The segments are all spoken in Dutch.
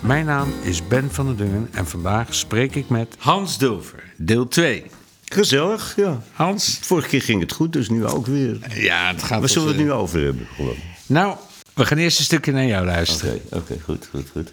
Mijn naam is Ben van der Dungen en vandaag spreek ik met Hans Dulver, deel 2. Gezellig, ja. Hans? Vorige keer ging het goed, dus nu ook weer. Ja, het gaat Waar zullen we het nu? nu over hebben? Gewoon. Nou, we gaan eerst een stukje naar jou luisteren. Oké, oké, goed, goed, goed.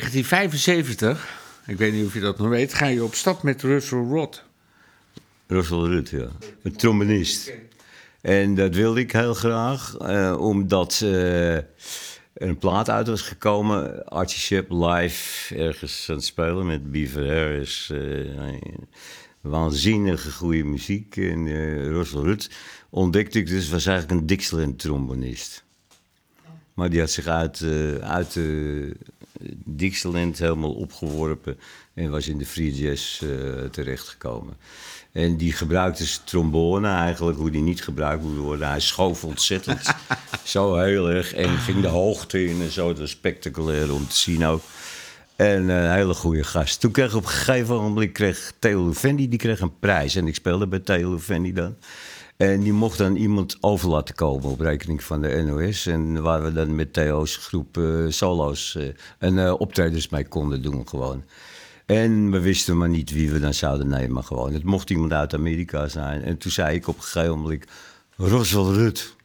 1975, ik weet niet of je dat nog weet, ga je op stap met Russell Rod. Russell Rudd, ja. Een trombonist. En dat wilde ik heel graag, eh, omdat eh, er een plaat uit was gekomen. Archie Shep live ergens aan het spelen met Beaver Harris. eh, waanzinnige goede muziek. En eh Russell Rudd ontdekte ik dus, was eigenlijk een Dixieland trombonist. Maar die had zich uit, eh, uit de Dixieland helemaal opgeworpen en was in de free jazz eh, terechtgekomen. En die gebruikte zijn trombone eigenlijk, hoe die niet gebruikt moet worden. Hij schoof ontzettend, zo heel erg, en ging de hoogte in en zo. Het was spectaculair om te zien ook. En eh, een hele goede gast. Toen kreeg op een gegeven moment kreeg Theo Luvendi, die kreeg een prijs. En ik speelde bij Theo Luvendi dan. En die mocht dan iemand over laten komen op rekening van de NOS. En waar we dan met Theo's groep eh, solo's eh, en eh, optredens mee konden doen gewoon. En we wisten maar niet wie we dan zouden nemen gewoon. Het mocht iemand uit Amerika zijn. En toen zei ik op een gegeven moment, Roswell Rudd.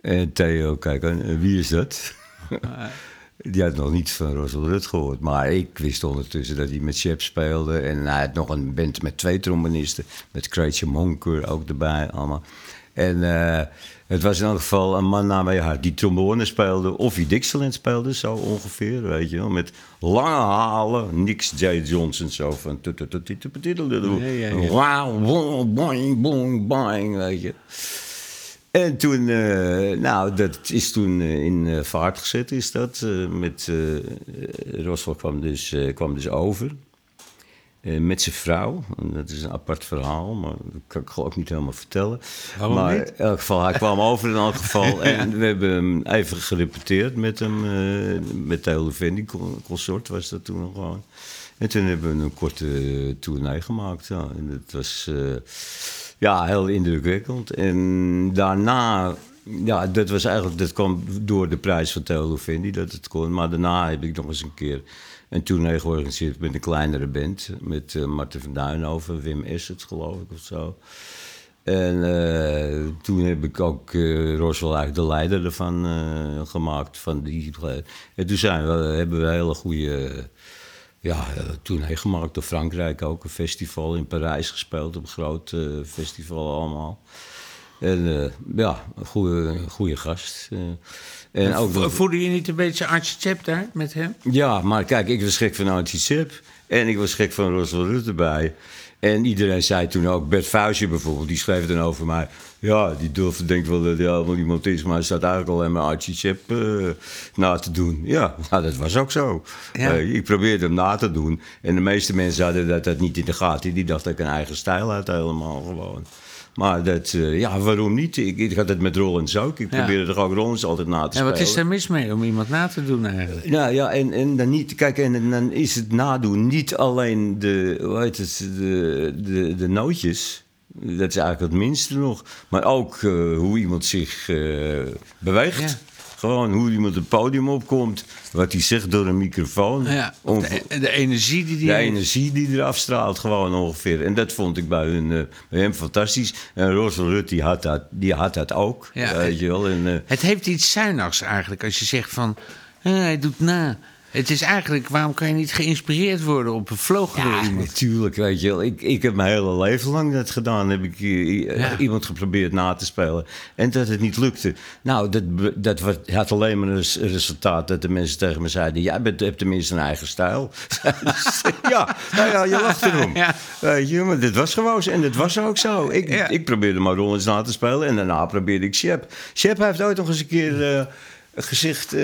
En Theo, kijk, en wie is dat? Die had nog niet van Russell Rudd gehoord. Maar ik wist ondertussen dat hij met Shep speelde. En hij had nog een band met twee trombonisten. Met Craig Monker ook erbij allemaal. En eh, het was in elk geval een man naar. Die trombone speelde, of die Dixieland speelde, zo ongeveer, weet je wel. Met lange halen, niks J. Johnson zo van... Wow, boing, boing, boing, weet je. En toen, eh, nou, dat is toen eh, in eh, vaart gezet, is dat. eh, met, Roswell kwam dus, kwam dus over. Met zijn vrouw. En Dat is een apart verhaal, maar dat kan ik ik niet helemaal vertellen. Waarom maar niet? in elk geval, hij kwam over in elk geval. En we hebben hem even gerepeteerd met hem. met de hele Vendi consort was dat toen nog gewoon. En toen hebben we een korte tournee gemaakt. Ja. En dat was ja, heel indrukwekkend. En daarna, ja, dat was eigenlijk, dat kwam door de prijs van Theo Vendi dat het kon. Maar daarna heb ik nog eens een keer een tournee georganiseerd met een kleinere band. Met eh Marten van Duinhoven, Wim Essert geloof ik of zo. En eh, toen heb ik ook eh Roswell eigenlijk de leider ervan gemaakt. Van die, en toen zijn we, hebben we hele goede ja, tournee gemaakt door Frankrijk ook. Een festival in Parijs gespeeld, op een groot eh, festival allemaal. En eh, ja, een goede, goede gast. eh. en ook Voelde je niet een beetje Archie Chap daar met hem? ja, maar kijk, ik was gek van Archie Chip. En ik was gek van Roswell Rutte erbij. En iedereen zei toen ook, Bert Fuisje bijvoorbeeld, die schreef dan over mij. Ja, die durfde denkt wel dat hij helemaal iemand is, maar hij staat eigenlijk alleen maar Archie Chip eh, na te doen. Ja, nou, dat was ook zo. Ja. Eh, ik probeerde hem na te doen. En de meeste mensen hadden dat, dat niet in de gaten. Die dachten dat ik een eigen stijl had helemaal gewoon. Maar dat, eh, ja, waarom niet? Ik, ik had het met Rollins ook. Ik Ja. probeerde toch ook Rollins altijd na te En spelen. wat is er mis mee om iemand na te doen eigenlijk? Nou ja, en, en dan niet, kijk, en dan is het nadoen niet alleen de, hoe heet het, de, de, de nootjes. Dat is eigenlijk het minste nog. Maar ook eh, hoe iemand zich eh, beweegt. Ja. Gewoon hoe iemand het podium opkomt. Wat hij zegt door een microfoon. Ja, of de, de energie die die de heeft. energie die eraf straalt, gewoon ongeveer. En dat vond ik bij, hun, eh, bij hem fantastisch. En Roswell Rutte, die had dat, die had dat ook. Ja. Weet je wel. En, eh, Het heeft iets zuinigs eigenlijk als je zegt van... "Eh, hij doet na. Het is eigenlijk, waarom kan je niet geïnspireerd worden op een door Ja, iemand? natuurlijk, weet je wel. Ik, ik heb mijn hele leven lang dat gedaan. Heb ik eh, Ja. iemand geprobeerd na te spelen. En dat het niet lukte. Nou, dat, dat had alleen maar een res- resultaat dat de mensen tegen me zeiden... jij bent, hebt tenminste een eigen stijl. ja, nou ja, je lacht erom. Ja. Weet je, maar dit was gewoon zo. En dat was ook zo. Ik, ik probeerde maar Rollins na te spelen. En daarna probeerde ik Shep. Shep heeft ooit nog eens een keer... eh, eh,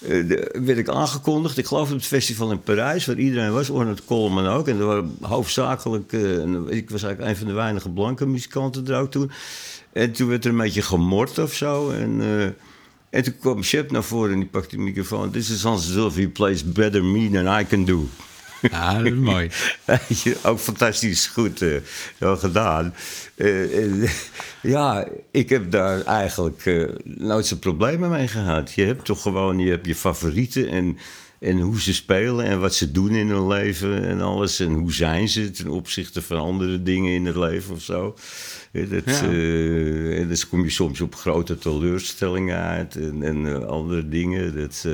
de- werd ik aangekondigd. Ik geloof op het festival in Parijs, waar iedereen was. Ornette Coleman ook. En er waren hoofdzakelijk... eh, ik was eigenlijk een van de weinige blanke muzikanten er ook toen. En toen werd er een beetje gemord of zo. En, en toen kwam Shep naar voren en die pakte de microfoon. This is Hans Zilver, he plays better me than I can do. Ja, dat is mooi. Ook fantastisch goed eh, gedaan. Eh, ja, ik heb daar eigenlijk eh, nooit zo'n problemen mee gehad. Je hebt toch gewoon je, hebt je favorieten en En hoe ze spelen en wat ze doen in hun leven en alles. En hoe zijn ze ten opzichte van andere dingen in het leven of zo. Dat, Ja. eh, en dus kom je soms op grote teleurstellingen uit en, en eh, andere dingen. Dat, eh,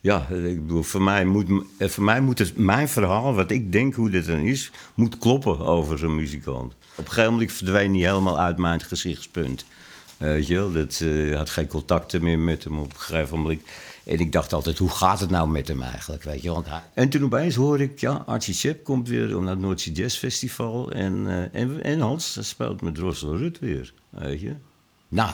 ja, ik bedoel, voor mij, moet, voor mij moet het, mijn verhaal, wat ik denk hoe dit dan is, moet kloppen over zo'n muzikant. Op een gegeven moment verdween hij helemaal uit mijn gezichtspunt. Weet je wel, dat had geen contacten meer met hem op een gegeven moment. En ik dacht altijd, hoe gaat het nou met hem eigenlijk, weet je? Want. En toen opeens hoor ik, ja, Archie Chep komt weer naar het Noordzee Jazz Festival. En, eh, en, Hans speelt met Russell Rudd weer, weet je? Nou,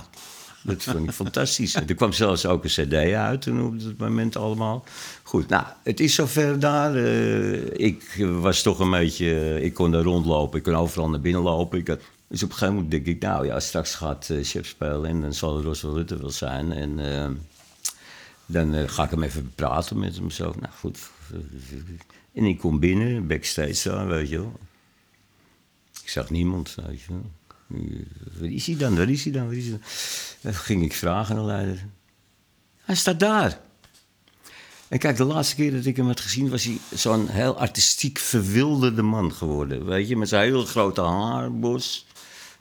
dat vond ik fantastisch. Er kwam zelfs ook een cd uit toen op dat moment allemaal. Goed, nou, het is zover daar. Eh, ik was toch een beetje... Ik kon daar rondlopen, ik kon overal naar binnen lopen. Ik had, dus op een gegeven moment denk ik, nou ja, straks gaat uh, spelen... en dan zal Russell Rutte wel zijn. En dan eh, ga ik hem even praten met hem zo. Nou goed. En ik kom binnen, backstage daar, weet je wel. Ik zag niemand, weet je wel. Waar is hij dan? Waar is hij dan? Waar is hij dan? Dan ging ik vragen aan de leider. Hij staat daar. En kijk, de laatste keer dat ik hem had gezien, was hij zo'n heel artistiek verwilderde man geworden. Weet je, met zijn heel grote haarbos.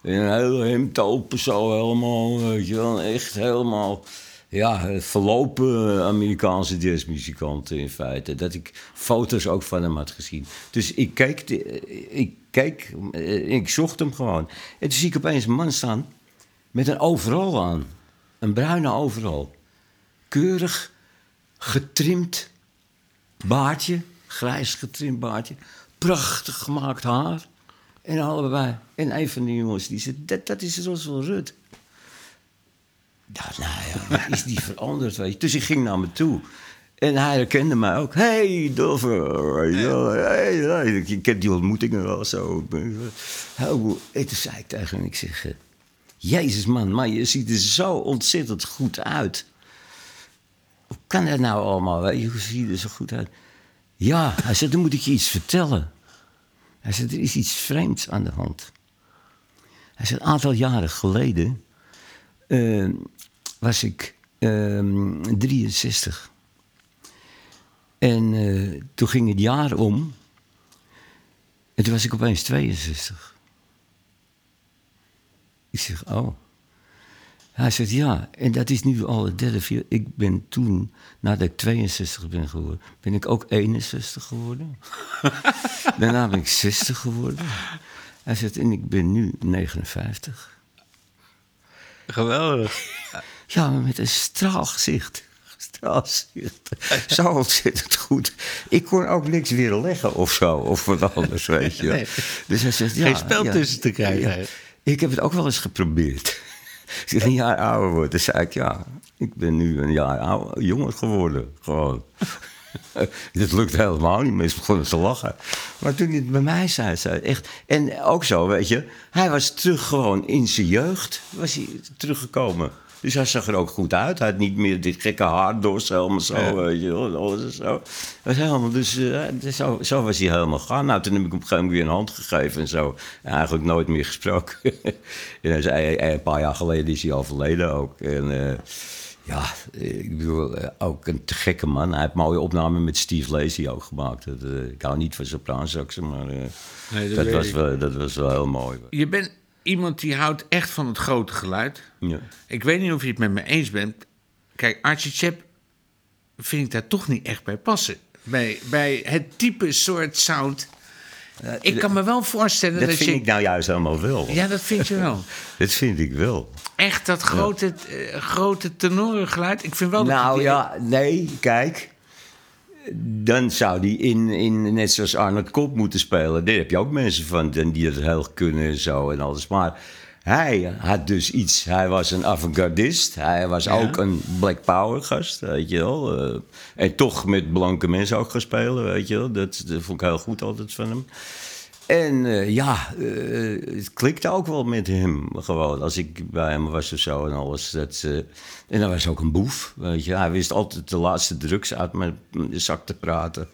En een heel hemd open, zo helemaal, weet je wel. Echt helemaal, ja, verlopen Amerikaanse jazzmuzikant in feite. Dat ik foto's ook van hem had gezien. Dus ik keek, ik keek, ik zocht hem gewoon. En toen zie ik opeens een man staan met een overal aan. Een bruine overal. Keurig, getrimd baardje, grijs getrimd baardje. Prachtig gemaakt haar. En allebei. En een van die jongens die zei, dat, dat is Roswell Rudd. Nou ja, is die veranderd, weet je. Dus ik ging naar me toe. En hij herkende mij ook. Hey, Doffer. Ja. Hey. Ik heb die ontmoetingen wel zo. En toen zei ik tegen hem, zeg... Jezus man, maar je ziet er zo ontzettend goed uit. Hoe kan dat nou allemaal? Weet je, hoe zie je er zo goed uit? Ja, hij zei, dan moet ik je iets vertellen. Hij zei, er is iets vreemds aan de hand. Hij zei, een aantal jaren geleden... Uh, was ik uh, 63. En uh, toen ging het jaar om. En toen was ik opeens 62. Ik zeg, oh. Hij zegt, ja, en dat is nu al het derde, vier. Ik ben toen, nadat ik 62 ben geworden, ben ik ook 61 geworden. Daarna ben ik 60 geworden. Hij zegt, en ik ben nu 59. Geweldig. Ja, maar met een straalgezicht. Straalgezicht. Zo ontzettend goed. Ik kon ook niks weer leggen of zo, of wat anders, weet je. Nee. Dus hij zegt, ja, Geen spel ja, tussen te krijgen. ja. Ik heb het ook wel eens geprobeerd. Als ik een jaar ouder word, dan zei ik, ja, ik ben nu een jaar ouder, jonger geworden. Gewoon. Dat lukt helemaal niet, mensen begonnen te lachen. Maar toen hij het bij mij zei, zei hij echt... En ook zo, weet je, hij was terug gewoon in zijn jeugd, was hij teruggekomen. Dus hij zag er ook goed uit. Hij had niet meer dit gekke haardos, helemaal zo, Ja. weet je wel, alles en zo. Was helemaal, dus eh, dus zo, zo was hij helemaal gaan. Nou, toen heb ik hem op een gegeven moment weer een hand gegeven en zo. En eigenlijk nooit meer gesproken. en hij zei, hij- hij- een paar jaar geleden is hij overleden ook. En... eh, ja, eh, ik bedoel, eh, ook een te gekke man. Hij heeft mooie opnamen met Steve Lacy ook gemaakt. Dat, eh, ik hou niet van sopraansaxen, maar eh, Nee, dat was wel, dat was wel heel mooi. Je bent iemand die houdt echt van het grote geluid. Ja. Ik weet niet of je het met me eens bent. Kijk, Archie Chap vind ik daar toch niet echt bij passen. Bij, bij het type soort sound. ik kan me wel voorstellen Dat dat, vind je... ik nou juist helemaal wel. Ja, dat vind je wel. Dat vind ik wel. Echt dat grote, eh, grote tenorengeluid. Ik vind wel dat Nou die- ja, nee, kijk. Dan zou die in, in, net zoals Arnold Kop moeten spelen. Daar heb je ook mensen van die dat heel kunnen en zo en alles. Maar hij had dus iets. Hij was een avant-gardist. Hij was ook een Black Power gast, weet je wel. Eh, en toch met blanke mensen ook gaan spelen, weet je wel. Dat, dat vond ik heel goed altijd van hem. En eh, ja, eh, het klikte ook wel met hem gewoon. Als ik bij hem was of zo en alles. Dat, eh, en hij was ook een boef, weet je. Hij wist altijd de laatste drugs uit mijn zak te praten.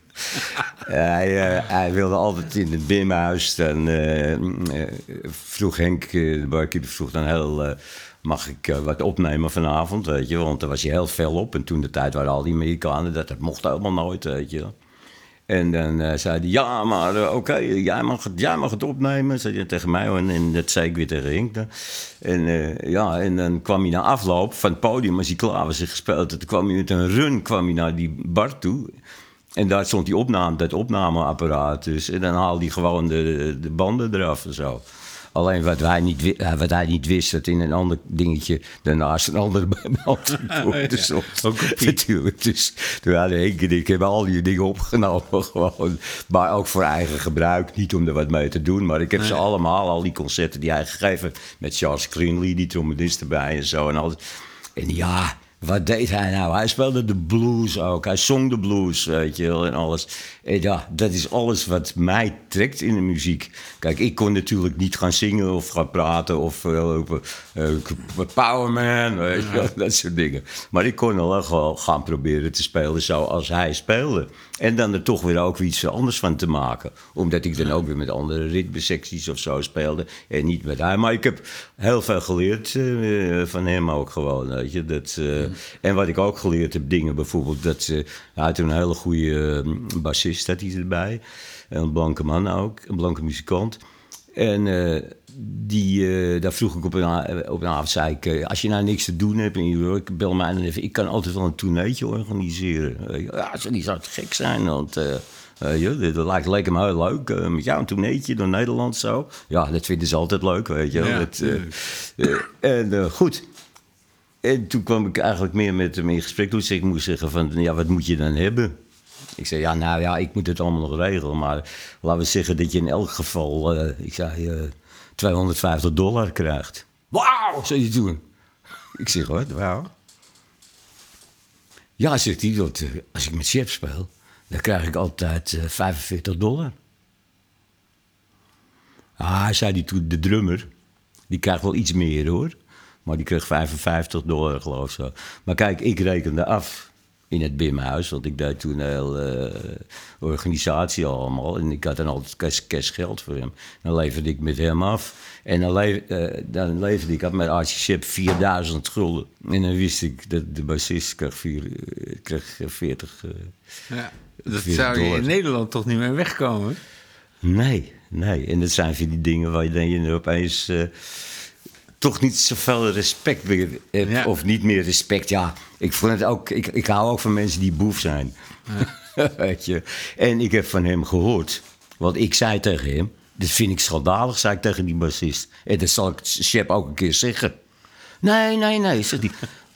hij, hij wilde altijd in het bimhuis. Dan vroeg Henk, de barkeeper, vroeg dan heel... mag ik wat opnemen vanavond, weet je? Want daar was hij heel fel op. En toen de tijd waren al die Amerikanen, dat, dat mocht helemaal nooit, weet je. En dan eh, zei hij, ja, maar eh, oké, jij, mag het- jij mag het opnemen, zei hij tegen mij. En, en dat zei ik weer tegen. En, eh, ja, en dan kwam hij na afloop van het podium, als hij klaar was gespeeld toen kwam hij met een run kwam hij naar die bar toe. En daar stond die opname, dat opnameapparaat dus. En dan haalde hij gewoon de, de banden eraf en zo. Alleen wat, wij niet, eh, wat hij niet wist, dat in een ander dingetje daarnaast een andere band dus Natuurlijk. Dus toen hadden Henk en ik hebben al die dingen opgenomen gewoon. Maar ook voor eigen gebruik. Niet om er wat mee te doen. Maar ik heb ze allemaal, al die concerten die hij gegeven Met Charles Greenlee, die trombonist erbij en zo. En, alles. en ja, wat deed hij nou? Hij speelde de blues ook. Hij zong de blues, weet je wel, en alles. En ja, dat is alles wat mij trekt in de muziek. Kijk, ik kon natuurlijk niet gaan zingen of gaan praten of uh, lopen, uh, Powerman, weet je wel, dat soort dingen. Maar ik kon al wel gaan proberen te spelen zoals hij speelde. En dan er toch weer ook iets anders van te maken. Omdat ik dan ook weer met andere ritmesecties of zo speelde. En niet met hij. Maar ik heb heel veel geleerd uh, van hem ook gewoon. Weet je. Dat, En wat ik ook geleerd heb, dingen bijvoorbeeld. Dat, hij had een hele goede bassist hij erbij. Een blanke man ook. Een blanke muzikant. En uh, die, uh, daar vroeg ik op een, op een avond, zei ik, uh, als je nou niks te doen hebt in New York, bel mij dan even. Ik kan altijd wel een tourneetje organiseren. ja, die zou te gek zijn, want uh, dat lijkt, leek me heel leuk. met jou een tourneetje door Nederland zo. Ja, dat vinden ze altijd leuk, weet je. Ja, dat, en goed. En toen kwam ik eigenlijk meer met hem in gesprek. Toen ik moest zeggen van, ja, wat moet je dan hebben? Ik zei, ja, nou ja, ik moet het allemaal nog regelen. Maar laten we zeggen dat je in elk geval, uh, ik zei, uh, 250 dollar krijgt. Wauw, zei hij toen. Ik zeg, wat, wauw? Ja, zegt hij, dat, uh, als ik met chef speel, dan krijg ik altijd 45 dollar. Ah, zei hij toen, de drummer, die krijgt wel iets meer hoor. Maar die kreeg 55 dollar, geloof ik zo. Maar kijk, ik rekende af in het BIM-huis. Want ik deed toen een hele uh, organisatie allemaal. En ik had dan altijd cash, cash geld voor hem. Dan leverde ik met hem af. En dan, leef, uh, dan leverde ik, had met Archie Ship 4000 gulden. En dan wist ik dat de bassist kreeg, vier, uh, kreeg 40 Ja, dat zou je in Nederland toch niet meer wegkomen? Nee, nee. En dat zijn van die dingen waar je dan je opeens toch niet zoveel respect meer hebt. Ja. Of niet meer respect. Ja, ik, vond het ook, ik, ik hou ook van mensen die boef zijn. Ja. Weet je. En ik heb van hem gehoord. Want ik zei tegen hem. Dat vind ik schandalig, zei ik tegen die bassist. En dat zal ik Shep ook een keer zeggen. Nee, nee, nee, zegt hij.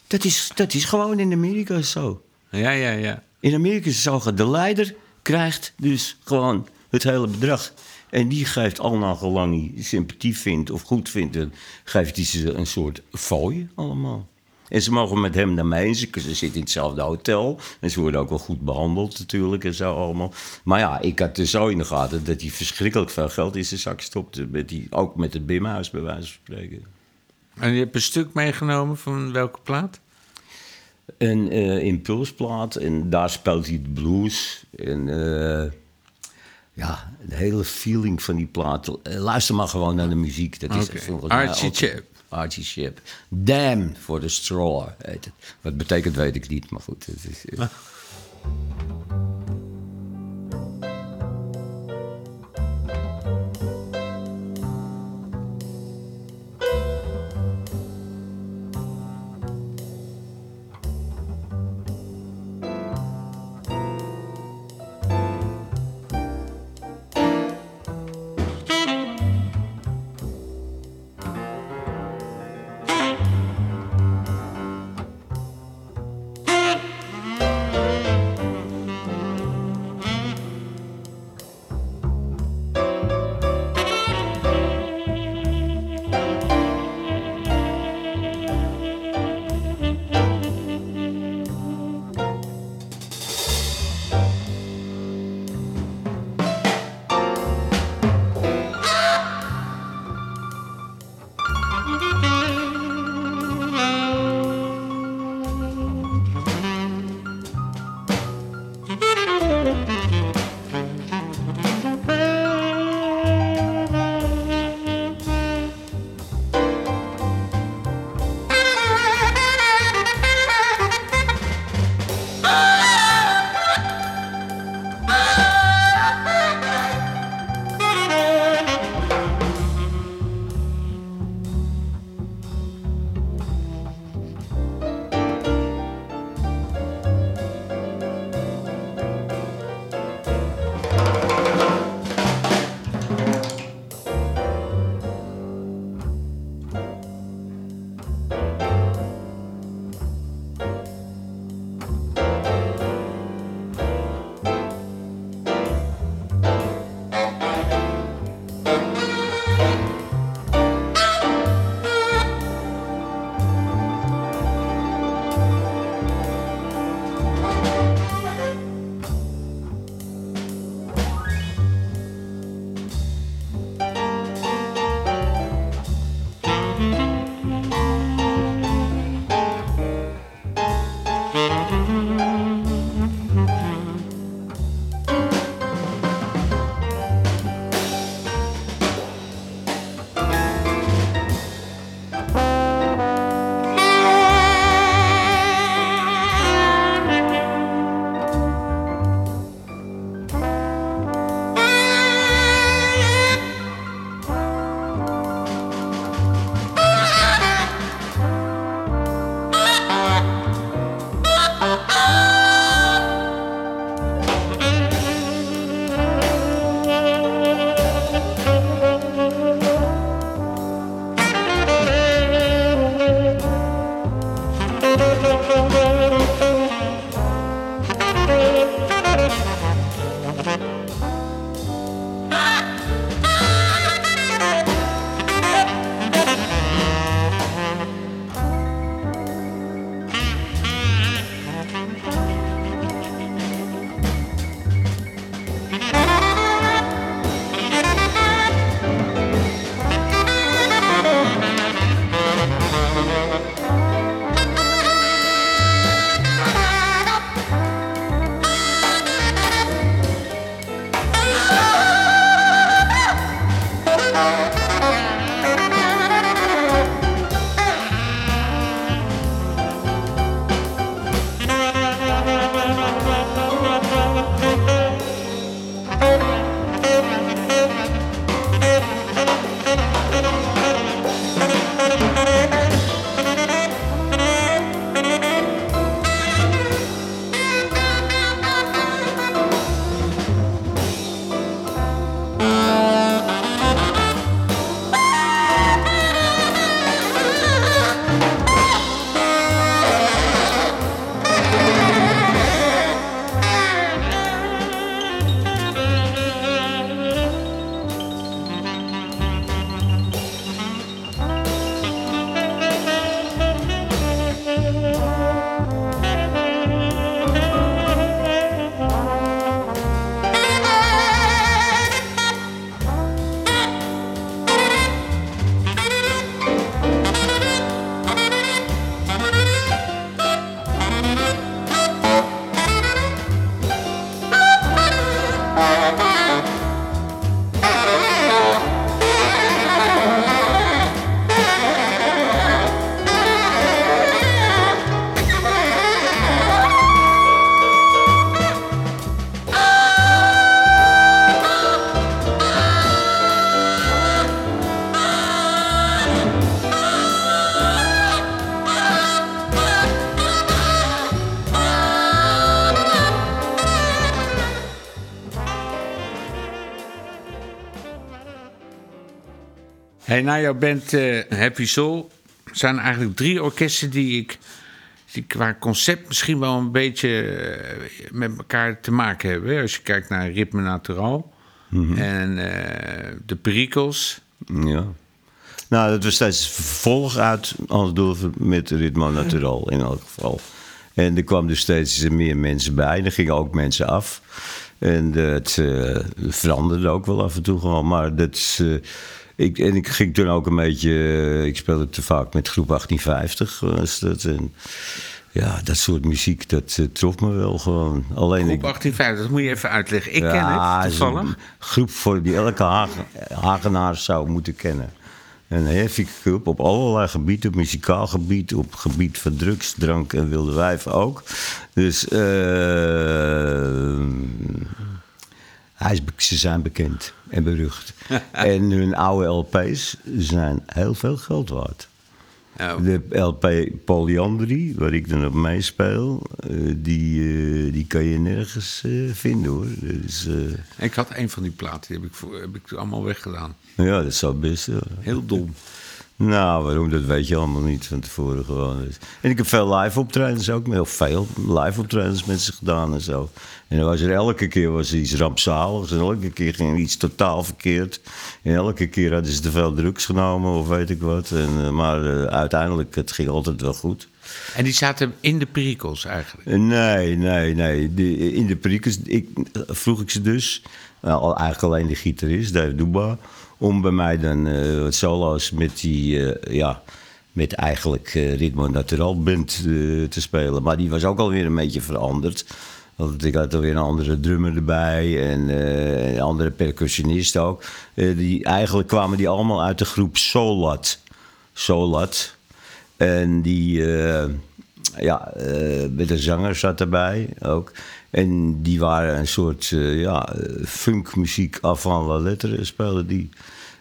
Dat is, dat is gewoon in Amerika zo. Ja, ja, ja. In Amerika is het zo. De leider krijgt dus gewoon het hele bedrag. En die geeft al naar gelang hij sympathie vindt of goed vindt, geeft hij ze een soort fooi allemaal. En ze mogen met hem naar mee. Ze, ze zitten in hetzelfde hotel. En ze worden ook wel goed behandeld natuurlijk en zo allemaal. Maar ja, ik had er zo in de gaten dat hij verschrikkelijk veel geld in zijn zak stopte. Met die, ook met het Bimhuis bij wijze van spreken. En je hebt een stuk meegenomen van welke plaat? Een uh, impulsplaat. En daar speelt hij de blues. En... Uh, ja, de hele feeling van die plaat. Luister maar gewoon naar de muziek. Dat is okay. Archie Chip. Archie Chip. Damn for the straw heet het. Wat betekent weet ik niet, maar goed. Het is, na jouw band eh, Happy Soul zijn eigenlijk drie orkesten die ik die qua concept misschien wel een beetje eh, met elkaar te maken hebben. Als je kijkt naar Ritme Natural en eh, de Perikels. Ja. Nou, dat was steeds vervolg uit, doen we met Ritmo Natural in elk geval. En er kwamen dus steeds meer mensen bij. Er gingen ook mensen af. En het eh, veranderde ook wel af en toe gewoon. Maar dat is, eh, ik, en ik ging toen ook een beetje... eh, ik speelde te vaak met groep 1850. Was dat. En, ja, dat soort muziek, dat eh, trof me wel gewoon. Alleen Groep ik, 1850, dat moet je even uitleggen. Ik ken het toevallig. groep voor die elke Hagen, Hagenaar zou moeten kennen. Een heftige groep op allerlei gebieden, op muzikaal gebied, op gebied van drugs, drank en wilde wijven ook. Dus eh, hij is, ze zijn bekend en berucht. en hun oude LP's zijn heel veel geld waard. Ja, De LP Polyandry, waar ik dan op meespeel, eh, die, eh, die kan je nergens eh, vinden hoor. Dus, ik had een van die platen, die heb ik, voor, heb ik allemaal weggedaan. ja, dat zou best. Heel dom. Nou, waarom, dat weet je allemaal niet van tevoren gewoon. En ik heb veel live optredens ook, heel veel live optredens met ze gedaan en zo. En dan was er elke keer was er iets rampzaligs en elke keer ging er iets totaal verkeerd. En elke keer hadden ze te veel drugs genomen of weet ik wat. En, eh, maar uh, uiteindelijk, het ging altijd wel goed. En die zaten in de perikels eigenlijk? Nee, nee, nee. De, in de perikels ik, vroeg ik ze dus, nou, eigenlijk alleen de gitarist, Dave Duba om bij mij dan uh, solo's met die, uh, ja, met eigenlijk uh, Ritmo Natural Band te spelen. Maar die was ook alweer een beetje veranderd. Want ik had alweer een andere drummer erbij en een andere percussionist ook. die, eigenlijk kwamen die allemaal uit de groep Solat. Solat. En die, ja, met een zanger zat erbij ook. En die waren een soort uh, ja, funkmuziek avant la lettre, speelden die.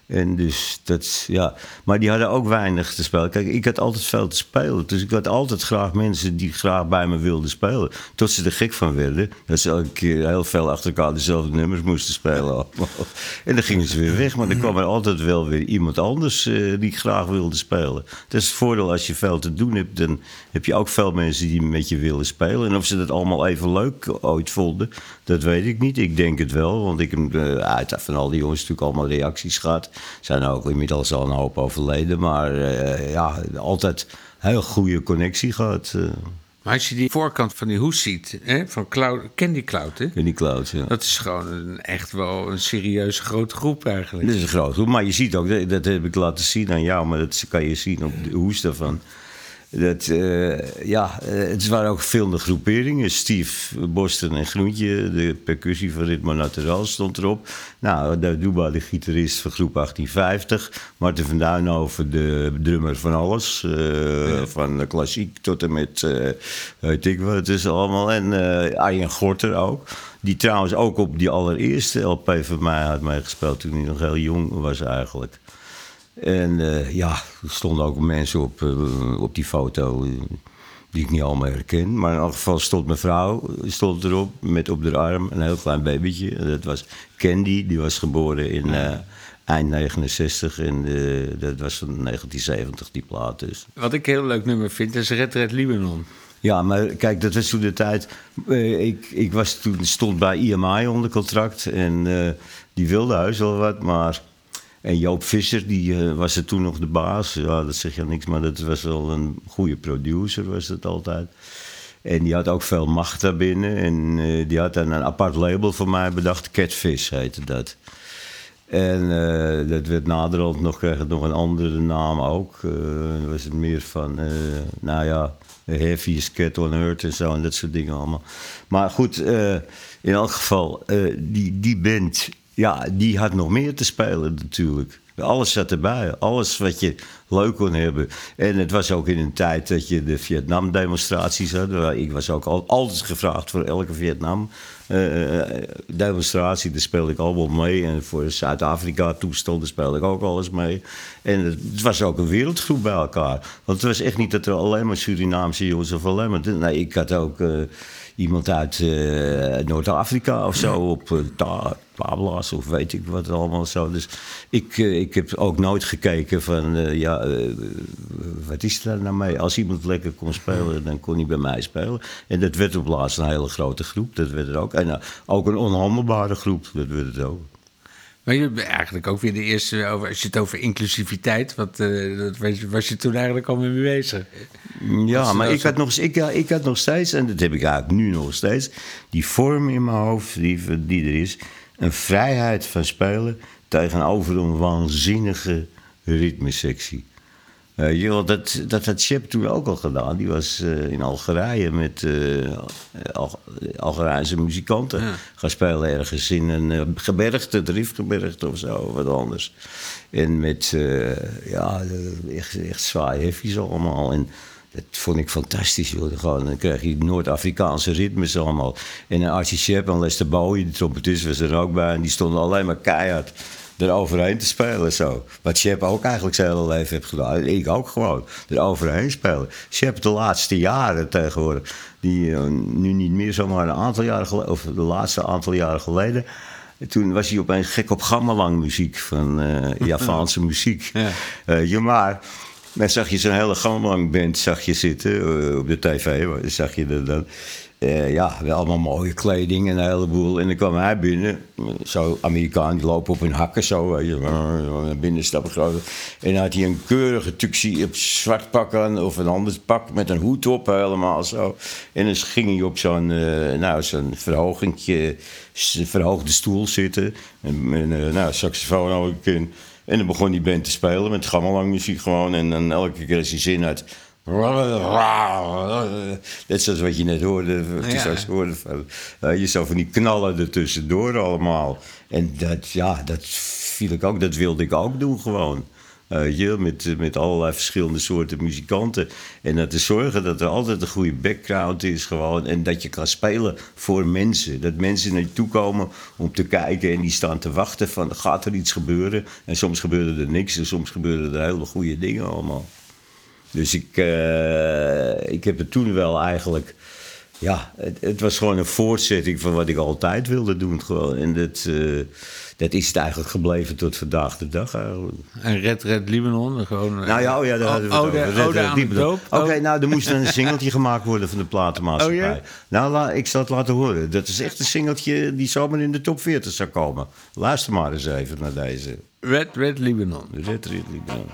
En dus dat, ja. Maar die hadden ook weinig te spelen. Kijk, ik had altijd veel te spelen. Dus ik had altijd graag mensen die graag bij me wilden spelen. Tot ze er gek van werden. Dat ze elke keer heel veel achter elkaar dezelfde nummers moesten spelen. en dan gingen ze weer weg. Maar dan kwam er altijd wel weer iemand anders uh, die graag wilde spelen. Dat is het voordeel als je veel te doen hebt. Dan heb je ook veel mensen die met je willen spelen. En of ze dat allemaal even leuk ooit vonden, dat weet ik niet. Ik denk het wel. Want ik heb uh, uit van al die jongens natuurlijk allemaal reacties gehad zijn ook inmiddels al een hoop overleden. Maar uh, ja, altijd heel goede connectie gehad. Uh. Maar als je die voorkant van die hoes ziet, hè, van Cloud, Candy Cloud, hè? Candy Cloud, ja. Dat is gewoon een, echt wel een serieuze grote groep eigenlijk. Dat is een grote groep, maar je ziet ook, dat, dat heb ik laten zien aan jou, maar dat kan je zien op de hoes daarvan. Dat, uh, ja, het waren ook veel groeperingen. Steve Boston en Groentje, de percussie van Ritmo Natural stond erop. Nou, Duba, de gitarist van groep 1850. Martin van Duinhoven, de drummer van alles. Uh, ja. Van klassiek tot en met, uh, weet ik wat het is allemaal. En Arjen Gorter ook. Die trouwens ook op die allereerste LP van mij had meegespeeld toen hij nog heel jong was eigenlijk. En uh, ja, er stonden ook mensen op, uh, op die foto die ik niet allemaal herken. Maar in elk geval stond mijn vrouw stond erop met op de arm een heel klein babytje. En dat was Candy, die was geboren in eind 69 en dat was van 1970 die plaat dus. Wat ik een heel leuk nummer vind is Red Red Libanon. Ja, maar kijk, dat was toen de tijd. ik, ik was toen, stond bij IMI onder contract en die wilde huis wel wat, maar en Joop Visser, die uh, was er toen nog de baas. Ja, dat zeg je niks, maar dat was wel een goede producer, was dat altijd. En die had ook veel macht daarbinnen. En uh, die had dan een apart label voor mij bedacht. Catfish heette dat. En uh, dat werd naderhand nog, kreeg het nog een andere naam ook. Uh, was het meer van, nou ja, Heaviest Cat on Earth en zo en dat soort dingen allemaal. Maar goed, in elk geval, die, die band ja, die had nog meer te spelen natuurlijk. Alles zat erbij. Alles wat je leuk kon hebben. En het was ook in een tijd dat je de Vietnam-demonstraties had. Ik was ook al, altijd gevraagd voor elke Vietnam-demonstratie. daar speelde ik allemaal mee. En voor Zuid-Afrika-toestanden speelde ik ook alles mee. En het was ook een wereldgroep bij elkaar. Want het was echt niet dat er alleen maar Surinaamse jongens of alleen maar... Nee, ik had ook... Uh, iemand uit Noord-Afrika of zo op uh, Pablas of weet ik wat allemaal zo. Dus ik, uh, ik heb ook nooit gekeken van, ja, wat is er nou mee? Als iemand lekker kon spelen, dan kon hij bij mij spelen. En dat werd op laatst een hele grote groep, dat werd er ook. En ook een onhandelbare groep, dat werd het ook. Maar je bent eigenlijk ook weer de eerste, over, als je het over inclusiviteit, wat, uh, dat was, was, je toen eigenlijk al mee bezig? Ja, maar ik had, nog, ik, ik had nog steeds, en dat heb ik eigenlijk nu nog steeds, die vorm in mijn hoofd die, die er is. Een vrijheid van spelen tegenover een waanzinnige ritmesectie. Uh, joh, dat, dat had Shep toen ook al gedaan. Die was uh, in Algerije met uh, Al Algerijnse muzikanten ja. gaan spelen ergens in een gebergte, driftgebergte of zo, wat anders. En met, ja, echt, echt zwaar heavies allemaal. En dat vond ik fantastisch, joh. Gewoon, dan krijg je Noord-Afrikaanse ritmes allemaal. En een Archie Shep en Lester Bowie, de trompetist, was er ook bij. En die stonden alleen maar keihard eroverheen te spelen. Zo. Wat Shep ook eigenlijk zijn hele leven heeft gedaan. Ik ook gewoon. Eroverheen spelen. Shep de laatste jaren tegenwoordig. Die uh, nu niet meer zomaar een aantal jaren geleden. Of de laatste aantal jaren geleden. toen was hij opeens gek op gamelang muziek van eh, Javaanse muziek. Ja. Eh, ja, maar dan zag je zo'n hele band zag je zitten eh, op de tv. Zag je dat dan. Eh, ja, wel allemaal mooie kleding en een heleboel. En dan kwam hij binnen, zo Amerikaan, die lopen op hun hakken zo, groot. En dan had hij een keurige tuxie op zwart pak aan, of een ander pak met een hoed op, helemaal zo. En dan ging hij op zo'n, eh, nou, zo'n verhogingje, verhoogde stoel zitten. En, en eh, nou, saxofoon ook in. En dan begon die band te spelen met gamelang muziek gewoon. En dan elke keer als hij zin had... Net zoals wat je net hoorde. Ja. hoorde van, eh, je zou van die knallen er tussendoor allemaal. En dat, ja, dat viel ik ook, dat wilde ik ook doen gewoon. Je, met, eh, met allerlei verschillende soorten muzikanten. En dat te zorgen dat er altijd een goede background is gewoon. En dat je kan spelen voor mensen. Dat mensen naar je toe komen om te kijken en die staan te wachten van gaat er iets gebeuren. En soms gebeurde er niks en soms gebeurden er hele goede dingen allemaal. Dus ik, eh, ik heb het toen wel eigenlijk. Ja, het, het was gewoon een voortzetting van wat ik altijd wilde doen. Gewoon. En dat, eh, dat is het eigenlijk gebleven tot vandaag de dag eigenlijk. En Red Red Libanon, gewoon... eh, Nou ja, oh ja daar hadden we het ode, over. Red Red Libanon. Oké, nou, er moest een singeltje gemaakt worden van de platenmaatschappij. Oh? Nou, ik zal het laten horen. Dat is echt een singeltje die zomaar in de top 40 zou komen. Luister maar eens even naar deze. Red Red Libanon. Red Red Libanon.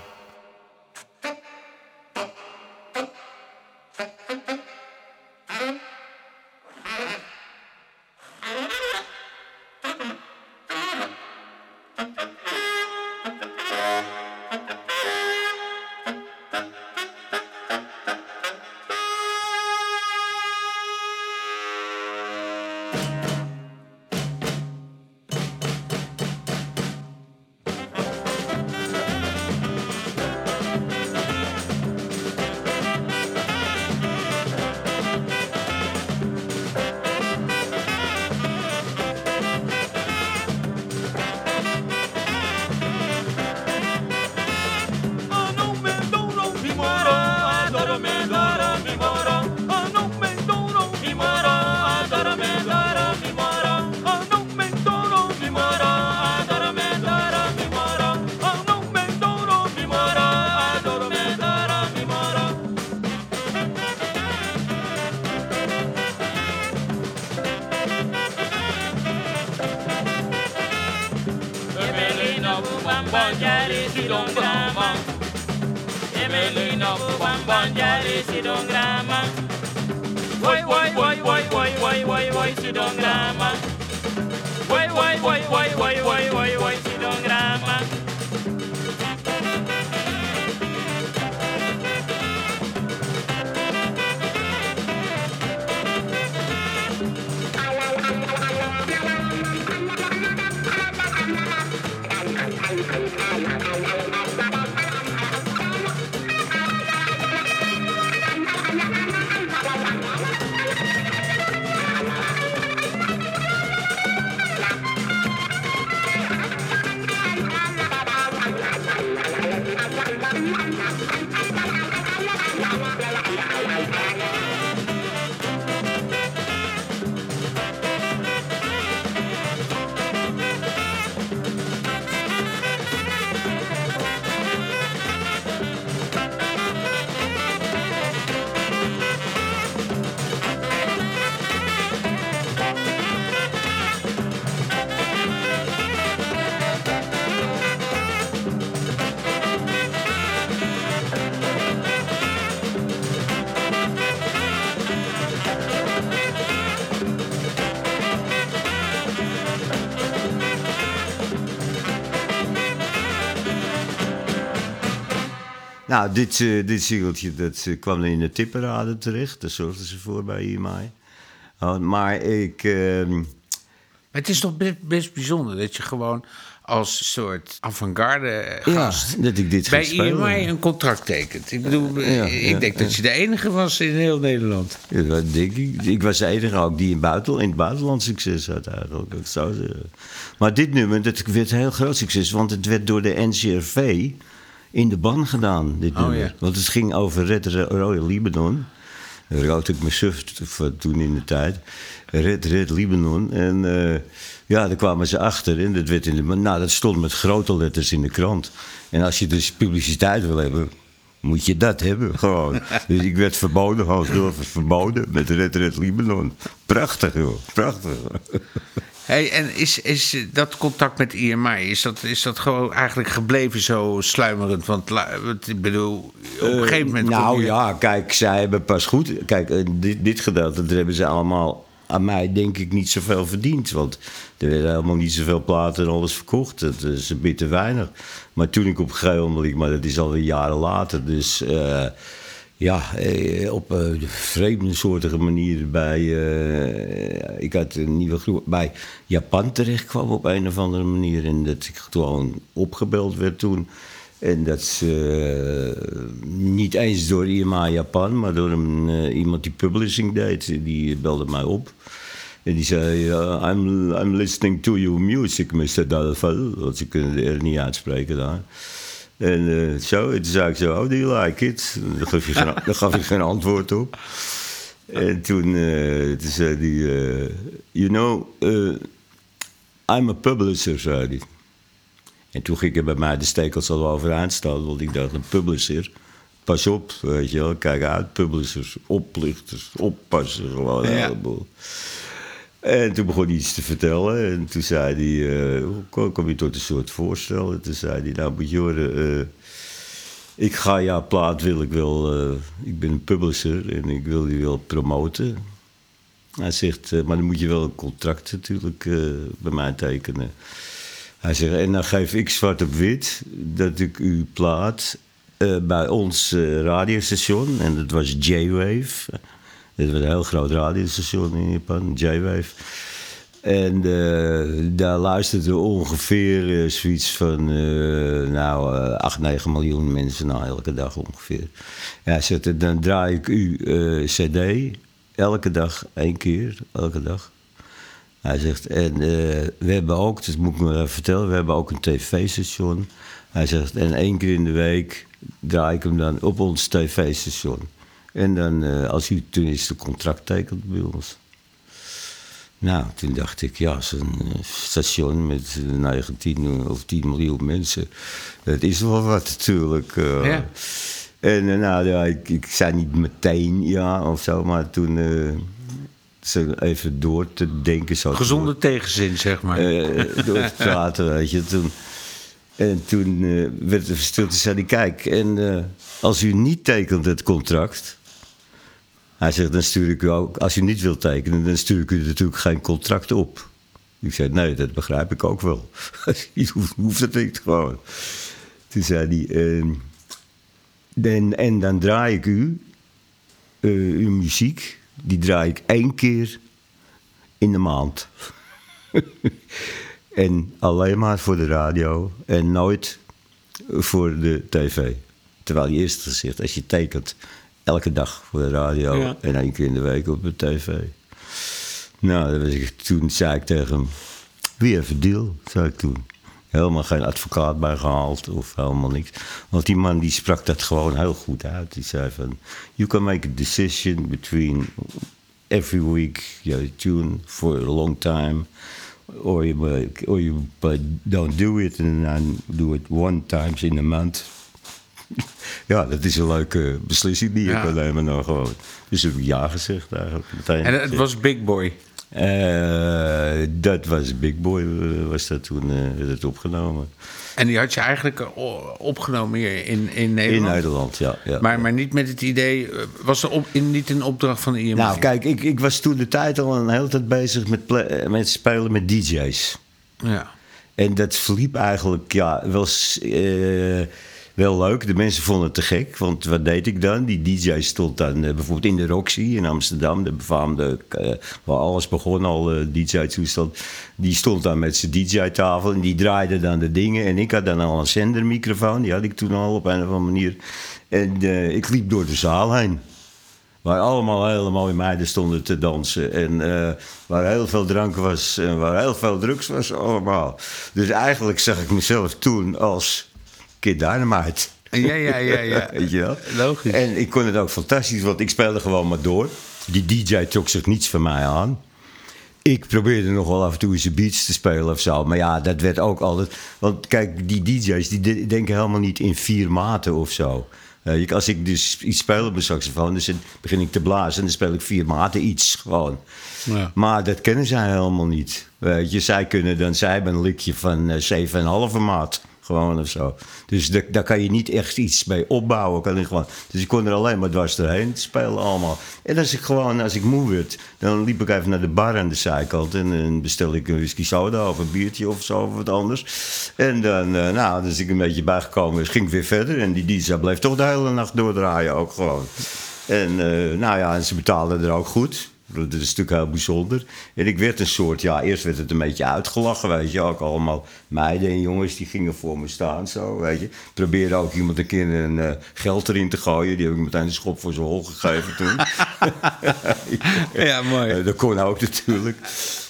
свое Nou, dit, eh, dit singeltje dat, eh, kwam in de tipperade terecht. Daar zorgden ze voor bij IMI. Oh, maar ik... ehm, Maar het is toch best, best bijzonder dat je gewoon als soort avant-garde gast dat ik dit bij. IMI een contract tekent. Ik bedoel, Ja, ik ja, denk dat je de enige was in heel Nederland. Ja, dat denk ik. Ik was de enige ook die in, buiten, in het buitenland succes had eigenlijk. Dat zou zeggen. Maar dit nummer, dat werd een heel groot succes. Want het werd door de NCRV in de ban gedaan, dit Oh, ja. Want het ging over Red Royal Libanon. Daar rookte ik me suf toen in de tijd. Red, Red Libanon. En eh, ja, daar kwamen ze achter. En dat, werd in de, nou, dat stond met grote letters in de krant. En als je dus publiciteit wil hebben, moet je dat hebben, gewoon. dus ik werd verboden, Hansdorf was verboden met Red Red Libanon. Prachtig, joh. Prachtig. Hey, en is, is dat contact met IMI, is dat, is dat gewoon eigenlijk gebleven zo sluimerend? Want, ik bedoel, op een gegeven moment... nou je- ja, kijk, zij hebben pas goed. Kijk, eh, dit, dit gedeelte, hebben ze allemaal aan mij denk ik niet zoveel verdiend. Want er werden helemaal niet zoveel platen en alles verkocht. Dat is een beetje weinig. Maar toen ik op een gegeven moment, maar dat is alweer jaren later, dus. eh, ja, eh, op een vreemde soortige manier bij. eh, ik had een nieuwe groep bij Japan terecht kwam op een of andere manier. En dat ik gewoon opgebeld werd toen. En dat ze eh, niet eens door IMA Japan, maar door een, eh, iemand die publishing deed, die belde mij op. En die zei, eh, I'm, I'm listening to your music, Mr. Dalval. Want ze kunnen de R niet uitspreken daar. En eh, zo, en toen zei ik zo, how do you like it? Daar gaf je geen, daar gaf ik geen antwoord op. En toen, eh, toen zei hij, eh, you know, I'm a publisher, zei hij. En toen ging er bij mij de stekels al overeind staan, want ik dacht, een publisher, pas op, weet je wel, kijk uit, publishers, oplichters, oppassen, gewoon een Ja. heleboel. En toen begon hij iets te vertellen en toen zei hij, eh, hoe kom, je tot een soort voorstel? En toen zei hij, nou moet je horen, eh, ik ga jouw plaat, wil ik wel, eh, ik ben een publisher en ik wil die wel promoten. Hij zegt, maar dan moet je wel een contract natuurlijk bij mij tekenen. Hij zegt, en dan geef ik zwart op wit dat ik uw plaat bij ons radiostation, en dat was J-Wave. Dat was een heel groot radiostation in Japan, J-Wave. En eh, daar luisterden ongeveer eh, zoiets van, eh, nou, eh 8, 9 miljoen mensen nou, elke dag ongeveer. Ja, zegt, dan draai ik eh, cd elke dag, één keer, elke dag. Hij zegt, en we hebben ook, dat moet ik even vertellen, we hebben ook een tv-station. Hij zegt, en één keer in de week draai ik hem dan op ons tv-station. En dan, eh, als u tenminste contract tekent bij ons. Nou, toen dacht ik, ja, zo'n eh, station met eh, 19 of 10 miljoen mensen, dat is wel wat natuurlijk. eh. Ja. En eh, nou, ja, ik, ik zei niet meteen ja of zo, maar toen eh, ze even door te denken. Zo Gezonde tegenzin, zeg maar. eh, door te praten, weet je. Toen, en toen eh, werd er stilte, zei hij, kijk, en eh, als u niet tekent het contract... Hij zegt, dan stuur ik u ook, als u niet wilt tekenen, dan stuur ik u natuurlijk geen contract op. Ik zei, nee, dat begrijp ik ook wel. Je hoeft, het niet gewoon. Toen zei hij, ehm, en, en dan draai ik u, eh, uw muziek, die draai ik één keer in de maand. en alleen maar voor de radio en nooit voor de tv. Terwijl je eerst gezegd, als je tekent, elke dag voor de radio Ja. en één keer in de week op de tv. Nou, dat was ik, toen zei ik tegen hem, wie heeft een deal, zei ik toen. Helemaal geen advocaat bij gehaald of helemaal niks. Want die man die sprak dat gewoon heel goed uit. Die zei van, you can make a decision between every week, you tune for a long time. Or you, or you but don't do it and then do it one times in a month. ja, dat is een leuke beslissing die je Ja. kan nemen dan gewoon. Dus heb ik ja gezegd eigenlijk meteen. en het was Big Boy. Eh, dat was Big Boy, eh, was dat toen eh, werd het opgenomen. En die had je eigenlijk opgenomen hier in, in In Nederland. Nederland, ja. ja. Maar, maar niet met het idee, was er op, in, niet een opdracht van de IMI? nou, kijk, ik, ik was toen de tijd al een hele tijd bezig met, met spelen met DJ's. Ja. En dat verliep eigenlijk, ja, wel, wel leuk. De mensen vonden het te gek, want wat deed ik dan? Die DJ stond dan eh, bijvoorbeeld in de Roxy in Amsterdam, de befaamde, eh, waar alles begon, al eh, DJ-toestand. Die stond dan met zijn DJ-tafel en die draaide dan de dingen. En ik had dan al een zendermicrofoon, die had ik toen al op een of andere manier. En ik liep door de zaal heen. Waar allemaal hele mooie meiden stonden te dansen. En waar heel veel drank was en waar heel veel drugs was allemaal. Dus eigenlijk zag ik mezelf toen als Kid Dynamite. Ja, ja, ja, ja. Weet je wel? Logisch. En ik kon het ook fantastisch, want ik speelde gewoon maar door. Die DJ trok zich niets van mij aan. Ik probeerde nog wel af en toe eens een beats te spelen of zo. Maar ja, dat werd ook altijd... Want kijk, die DJ's die de- denken helemaal niet in vier maten of zo. Eh, je- als ik dus iets speel op mijn saxofoon, dus dan begin ik te blazen... en dan speel ik vier maten iets gewoon. Ja. Maar dat kennen zij helemaal niet. Weet je, zij kunnen dan... Zij hebben een likje van eh 7,5 maat. Gewoon of zo. Dus da- daar kan je niet echt iets mee opbouwen. Kan gewoon. Dus ik kon er alleen maar dwars doorheen spelen allemaal. En als ik gewoon, als ik moe werd, dan liep ik even naar de bar aan de zijkant. En dan bestel ik een whisky soda of een biertje of zo of wat anders. En dan, eh, nou, dus ik een beetje bijgekomen ging ik weer verder. En die DJ bleef toch de hele nacht doordraaien ook gewoon. En eh, nou ja, en ze betaalden er ook goed. Dat is natuurlijk heel bijzonder. En ik werd een soort, ja, eerst werd het een beetje uitgelachen, weet je. Ook allemaal meiden en jongens die gingen voor me staan, zo, weet je. Probeerde ook iemand een keer een eh, geld erin te gooien. Die heb ik meteen een schop voor zijn hol gegeven toen. Ja, mooi. Eh, dat kon ook natuurlijk.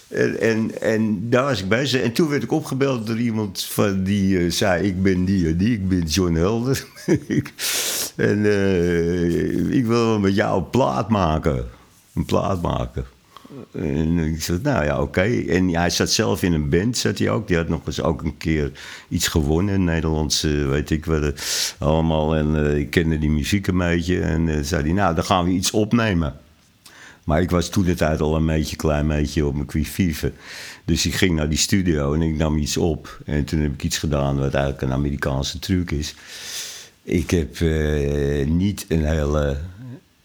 En, en, en daar was ik bezig. En toen werd ik opgebeld door iemand van die eh, zei: Ik ben die en die, ik ben John Helder. en ik wil met jou een plaat maken. Een plaat maken. En ik zei, nou ja, oké. En hij zat zelf in een band, zat hij ook. Die had nog eens ook een keer iets gewonnen. Nederlandse, weet ik wat. eh, allemaal. En eh, ik kende die muziek een beetje. En eh, zei hij, nou, dan gaan we iets opnemen. Maar ik was toen de tijd al een beetje, klein beetje op mijn quivive. Dus ik ging naar die studio en ik nam iets op. En toen heb ik iets gedaan wat eigenlijk een Amerikaanse truc is. Ik heb niet een hele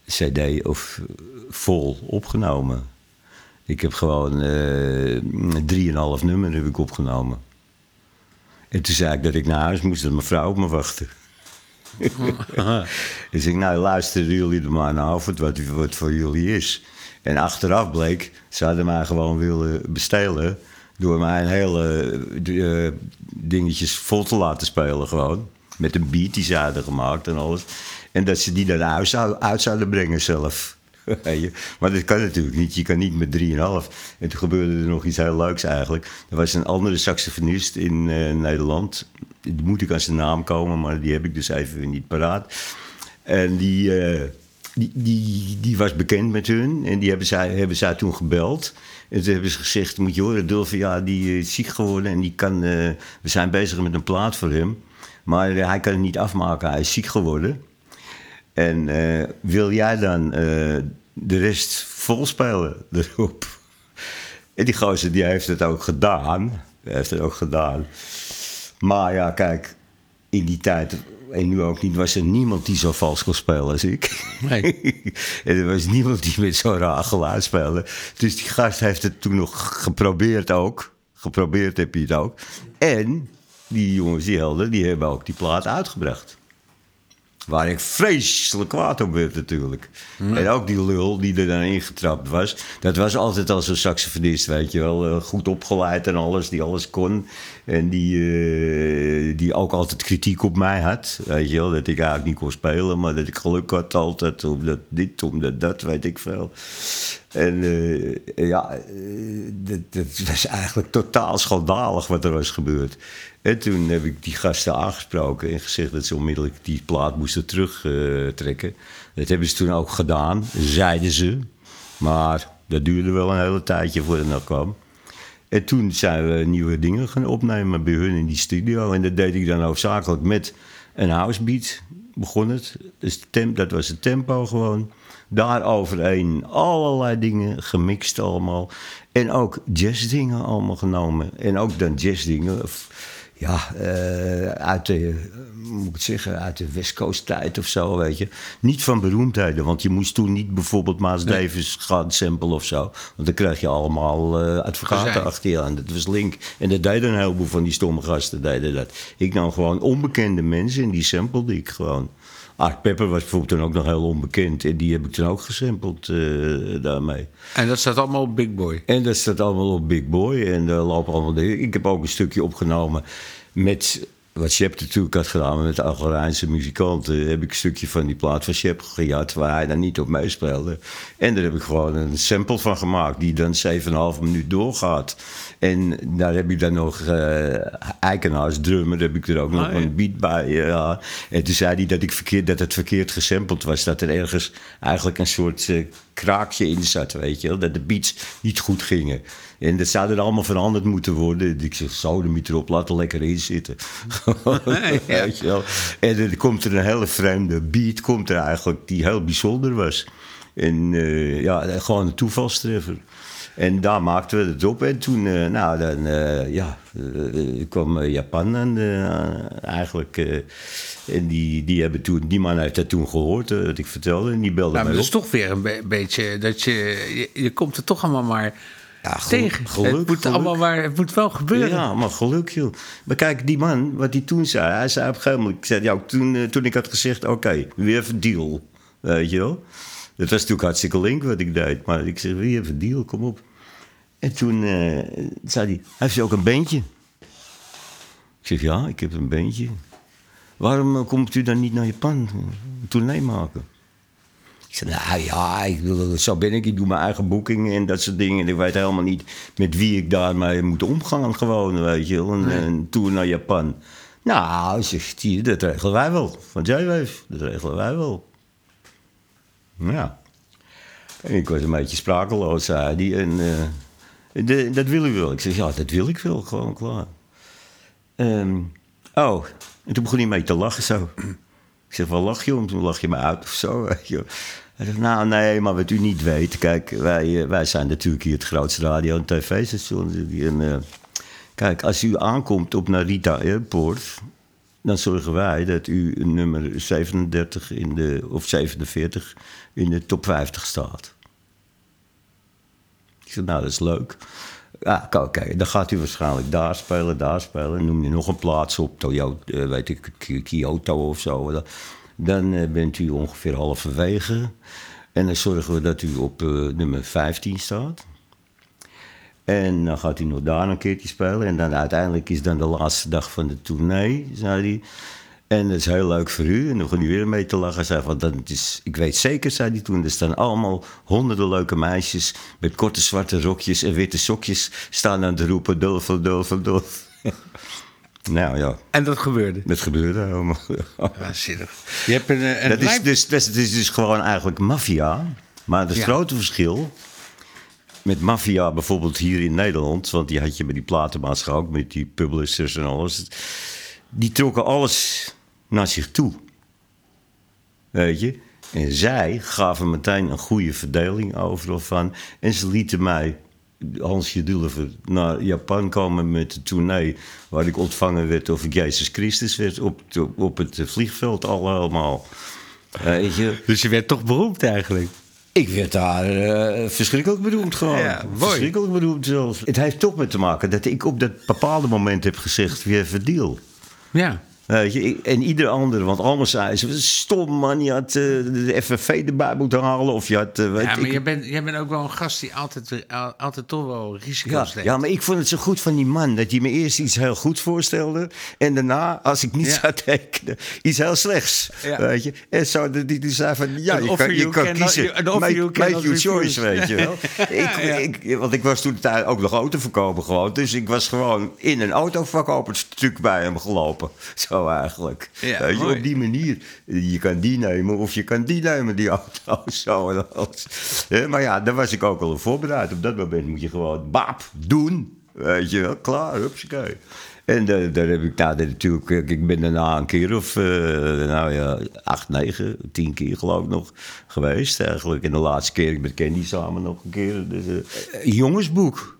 cd of vol opgenomen. Ik heb gewoon eh, drieënhalf nummer heb ik opgenomen. En toen zei ik dat ik naar huis moest, dat mijn vrouw op me wachtte. Dus ik, nou luisteren jullie er maar naar het wat, wat voor jullie is. En achteraf bleek, ze hadden mij gewoon willen bestelen... door mij een hele eh, dingetjes vol te laten spelen gewoon. Met een beat die ze hadden gemaakt en alles. En dat ze die dan uit, zou- uit zouden brengen zelf. Maar dat kan natuurlijk niet. Je kan niet met 3,5. En toen gebeurde er nog iets heel leuks eigenlijk. Er was een andere saxofonist in eh, Nederland. Moet ik aan zijn naam komen, maar die heb ik dus even niet paraat. En die, eh, die, die, die was bekend met hun. En die hebben zij, hebben zij toen gebeld. En toen hebben ze gezegd, moet je horen, Dulfe, ja, die is ziek geworden. En die kan, eh, we zijn bezig met een plaat voor hem. Maar hij kan het niet afmaken, hij is ziek geworden. En eh, wil jij dan eh, de rest volspelen erop? En die gozer die heeft het ook gedaan. Hij heeft het ook gedaan. Maar ja, kijk, in die tijd, en nu ook niet, was er niemand die zo vals kon spelen als ik. Nee. en er was niemand die met zo'n raar geluid speelde. Dus die gast heeft het toen nog geprobeerd ook. Geprobeerd heb je het ook. En die jongens, die helden, die hebben ook die plaat uitgebracht. Waar ik vreselijk kwaad op werd natuurlijk. En ook die lul die er dan ingetrapt was. Dat was altijd al zo'n saxofonist, weet je wel. eh, Goed opgeleid en alles, die alles kon. En die, eh, die ook altijd kritiek op mij had. Weet je wel, dat ik eigenlijk niet kon spelen. Maar dat ik geluk had altijd. Omdat dit, omdat dat, weet ik veel. En eh, ja, eh, dat, dat was eigenlijk totaal schandalig wat er was gebeurd. En toen heb ik die gasten aangesproken en gezegd dat ze onmiddellijk die plaat moesten terugtrekken. dat hebben ze toen ook gedaan, zeiden ze. Maar dat duurde wel een hele tijdje voordat dat kwam. En toen zijn we nieuwe dingen gaan opnemen bij hun in die studio. En dat deed ik dan hoofdzakelijk met een housebeat. Begon het. Dus de tem- dat was het tempo gewoon. Daar overheen allerlei dingen gemixt allemaal. En ook jazzdingen allemaal genomen. En ook dan jazzdingen. Ja, eh, uit de, moet ik het zeggen, uit de West Coast tijd of zo, weet je. Niet van beroemdheden, want je moest toen niet bijvoorbeeld Maas Davis gaan samplen of zo. Want dan krijg je allemaal eh advocaten achter je aan. Dat was link. En dat deden een heleboel van die stomme gasten, deden dat. Ik nam gewoon onbekende mensen en die samplede ik gewoon. Art Pepper was bijvoorbeeld toen ook nog heel onbekend. En die heb ik toen ook gesampled eh, daarmee. En dat staat allemaal op Big Boy. En dat staat allemaal op Big Boy. En daar lopen allemaal dingen. Ik heb ook een stukje opgenomen met wat Shep natuurlijk had gedaan met de Algerijnse muzikanten, heb ik een stukje van die plaat van Shep gejat waar hij dan niet op meespeelde. En daar heb ik gewoon een sample van gemaakt die dan 7,5 minuut doorgaat. En daar heb ik dan nog uh, Eikenaars drummer, heb ik er ook nog Ah, ja. een beat bij. Ja. En toen zei hij dat, ik verkeerd, dat het verkeerd gesampled was. Dat er ergens eigenlijk een soort eh, kraakje in zat, weet je wel. Dat de beats niet goed gingen. En dat zou er allemaal veranderd moeten worden. Ik zeg, zo, de erop, laat er lekker in zitten. Weet je wel. En er komt er een hele vreemde beat, komt er eigenlijk, die heel bijzonder was. En eh, ja, gewoon een toevalstreffer. En daar maakten we het op. En toen, eh, nou, dan, eh, ja, eh, kwam Japan en, eh, eigenlijk. en die, die, hebben toen, die man heeft dat toen gehoord, eh, wat ik vertelde. En die belde Nou, maar mij dat op. is toch weer een be- beetje dat je, je. je komt er toch allemaal maar Ja, tegen. geluk, het moet geluk. allemaal maar. Het moet wel gebeuren. Ja, maar geluk, joh. Maar kijk, die man, wat hij toen zei, hij zei op een gegeven moment, ik zei, ja, toen, toen ik had gezegd, oké, heeft een deal, weet je wel. Dat was natuurlijk hartstikke link wat ik deed, maar ik zeg, wie een deal, kom op. En toen eh, zei hij, heeft u ook een beentje? Ik zeg, ja, ik heb een beentje. Waarom eh, komt u dan niet naar Japan, eh, een tournee maken? Ik zei, nou ja, ik, bedoel, zo ben ik. Ik doe mijn eigen boekingen en dat soort dingen. Ik weet helemaal niet met wie ik daarmee moet omgaan gewoon, weet je wel. Een, een tour naar Japan. Nou, zegt hij, dat regelen wij wel. Van J-Wave, dat regelen wij wel. Ja. Ik was een beetje sprakeloos, zei hij. En eh, dat wil u wel. Ik zeg, ja, dat wil ik wel, gewoon klaar. Ehm, oh, en toen begon hij mee te lachen zo. Ik zeg, wel lach je om? Toen lach je me uit of zo. Hij zegt, nou nee, maar wat u niet weet... Kijk, wij, eh, wij zijn natuurlijk hier het grootste radio- en tv-station. Eh, kijk, als u aankomt op Narita Airport... dan zorgen wij dat u nummer 37 in de, of 47 in de top 50 staat. Ik zeg, nou, dat is leuk. Ja, oké, dan gaat u waarschijnlijk daar spelen, daar spelen. Noem je nog een plaats op, Toyota, eh, weet ik, Kyoto of zo. Dan, eh, bent u ongeveer halverwege. En dan zorgen we dat u op eh, nummer 15 staat. En dan gaat hij nog daar een keertje spelen. En dan uiteindelijk is dan de laatste dag van de tournee, zei hij. En dat is heel leuk voor u. En dan begon hij weer mee te lachen. Zei van, dat is, ik weet zeker, zei hij toen, er staan allemaal honderden leuke meisjes... met korte zwarte rokjes en witte sokjes staan aan te roepen... Dulf, dulf, dulf. nou ja, En dat gebeurde. dat gebeurde helemaal. Waanzinnig. Je hebt een, een Dat is dus, dat is, dat is dus gewoon eigenlijk maffia. Maar het Ja. grote verschil met maffia bijvoorbeeld hier in Nederland... want die had je met die platenmaatschappij ook, met die publishers en alles... die trokken alles naar zich toe. Weet je? En zij gaven meteen een goede verdeling overal van. En ze lieten mij, Hansje Dulver, naar Japan komen met de tournee... waar ik ontvangen werd of ik Jezus Christus werd op, op, op het vliegveld al helemaal. Weet je? Dus je werd toch beroemd eigenlijk. Ik werd daar eh, verschrikkelijk beroemd gewoon. Ja, verschrikkelijk beroemd zelfs. Het heeft toch met te maken dat ik op dat bepaalde moment heb gezegd... een deal? Ja. Weet je, ik- en ieder ander, want allemaal zeiden ze... stom man, je had eh, de FNV erbij moeten halen... of je had... eh, weet Ja, maar ik, jij bent, jij bent ook wel een gast die altijd, al- altijd toch wel ja, risico's neemt. ja, maar ik vond het zo goed van die man... dat hij me eerst iets heel goeds voorstelde... en daarna, als ik niet Ja. zou tekenen, iets heel slechts. Ja. Weet je? En zo hij toen zei van... ja, je kan, je kan kiezen. Make, you make your choice, weet je wel. ik, ik, want ik was toen tijd ook nog auto verkopen gewoon. Dus ik was gewoon in een autoverkoperstuk bij hem gelopen. Zo eigenlijk. Ja, weet je, op die manier. Je kan die nemen of je kan die nemen, die auto. Zo en alles. Maar ja, daar was ik ook al voorbereid. Op dat moment moet je gewoon baap doen. Weet je wel, klaar, hupsakee. En daar, daar heb ik daar natuurlijk, eh, ik ben daarna een keer of, eh, nou ja, acht, negen, tien keer geloof ik nog geweest eigenlijk. En de laatste keer met Candy samen nog een keer. Dus, eh, een jongensboek.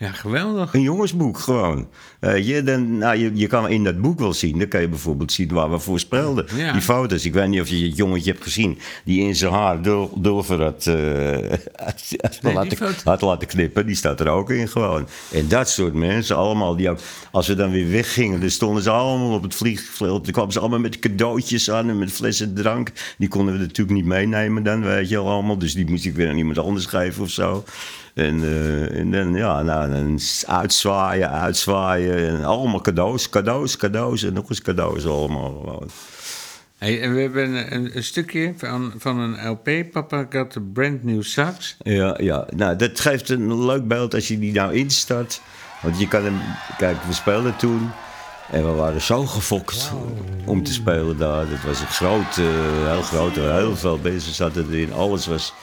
Ja, geweldig. Een jongensboek gewoon. Eh, je, dan, nou, je, je kan in dat boek wel zien. Dan kan je bijvoorbeeld zien waar we voor speelden. Ja. Die foto's. Ik weet niet of je het jongetje hebt gezien. Die in zijn haar dul, dulver had, eh, had, laten, foto. had laten knippen. Die staat er ook in gewoon. En dat soort mensen allemaal. Die ook, als we dan weer weggingen. Dan stonden ze allemaal op het vliegveld. Dan kwamen ze allemaal met cadeautjes aan. En met flessen drank. Die konden we natuurlijk niet meenemen dan. Weet je wel allemaal. Dus die moest ik weer aan iemand anders geven of zo. En, eh, en dan, ja, nou, dan uitzwaaien, uitzwaaien. En allemaal cadeaus, cadeaus, cadeaus. En nog eens cadeaus allemaal. Hey, en we hebben een, een, een stukje van, van een LP. Papa got a brand new sax. Ja, ja, nou, dat geeft een leuk beeld als je die nou instart. Want je kan hem, kijk, we speelden toen. En we waren zo gefokt om te spelen daar. Het was een groot, heel groot. Heel veel mensen zaten erin. Alles was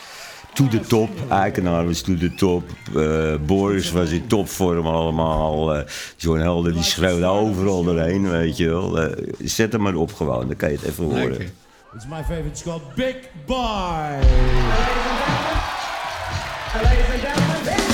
to the top. Eikenaar was to the top. Eh, Boris was in topvorm allemaal. Eh, John Helder die schreeuwde overal doorheen, weet je wel. Eh, zet hem maar op gewoon, dan kan je het even horen. It's my favorite. It's called Big Boy. Hey,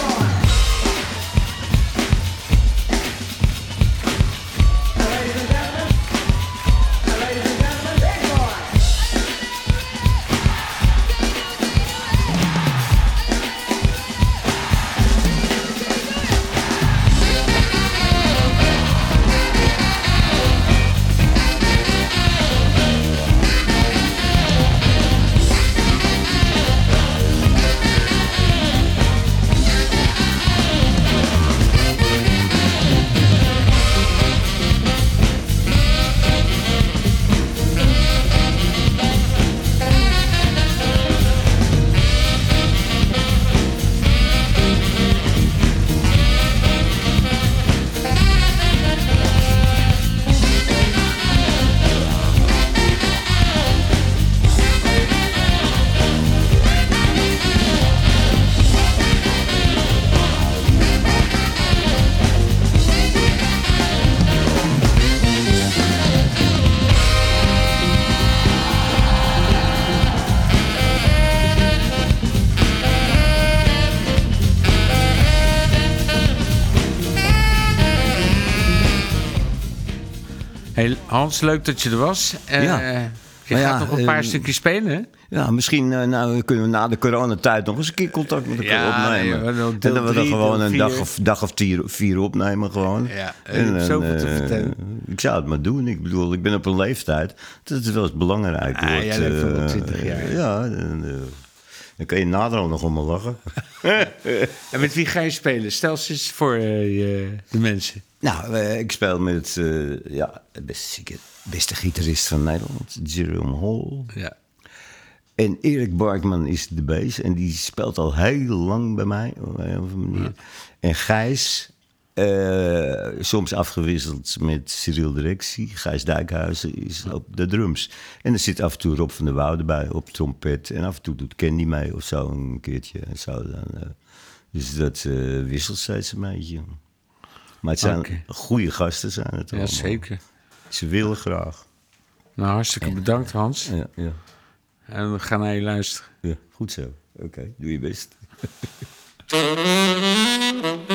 Hans, leuk dat je er was. Eh, Ja. Je Maar gaat ja, nog een paar eh, stukjes spelen, hè? Ja, misschien eh, nou, kunnen we na de coronatijd nog eens een keer contact met elkaar Ja, opnemen. nee, en dat we dan drie, gewoon een dag of, dag of vier, vier opnemen gewoon. Ja, en zoveel te eh, vertellen. Ik zou het maar doen. Ik bedoel, ik ben op een leeftijd dat het wel eens belangrijk Ah, wordt. eh, 20 jaar. Ja, dan, dan kan je nader nog om me lachen. En met wie ga je spelen? Stel eens voor je- de mensen. Nou, eh, ik speel met eh, ja, de beste, beste gitarist van Nederland, Jerome Hall. Ja. En Erik Barkman is de bass. En die speelt al heel lang bij mij, op een of andere manier. En Gijs, eh, soms afgewisseld met Cyril Directie. Gijs Dijkhuizen is op de drums. En er zit af en toe Rob van der Woude bij op trompet. En af en toe doet Candy mee of zo een keertje. En zo dan, dus dat wisselt steeds een beetje. Maar het zijn goede gasten zijn het ja, allemaal. zeker. Ze willen graag. Nou, hartstikke bedankt, Hans. Ja, ja, En we gaan naar je luisteren. ja. goed zo. Oké, doe je best.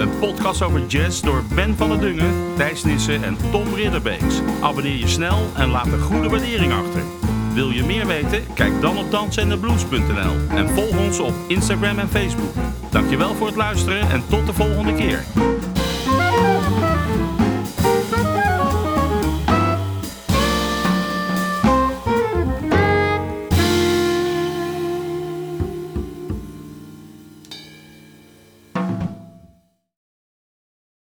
Een podcast over jazz door Ben van der Dungen, Thijs Nissen en Tom Ridderbeeks. Abonneer je snel en laat een goede waardering achter. Wil je meer weten? Kijk dan op dansenendeblues.nl en volg ons op Instagram en Facebook. Dankjewel voor het luisteren en tot de volgende keer.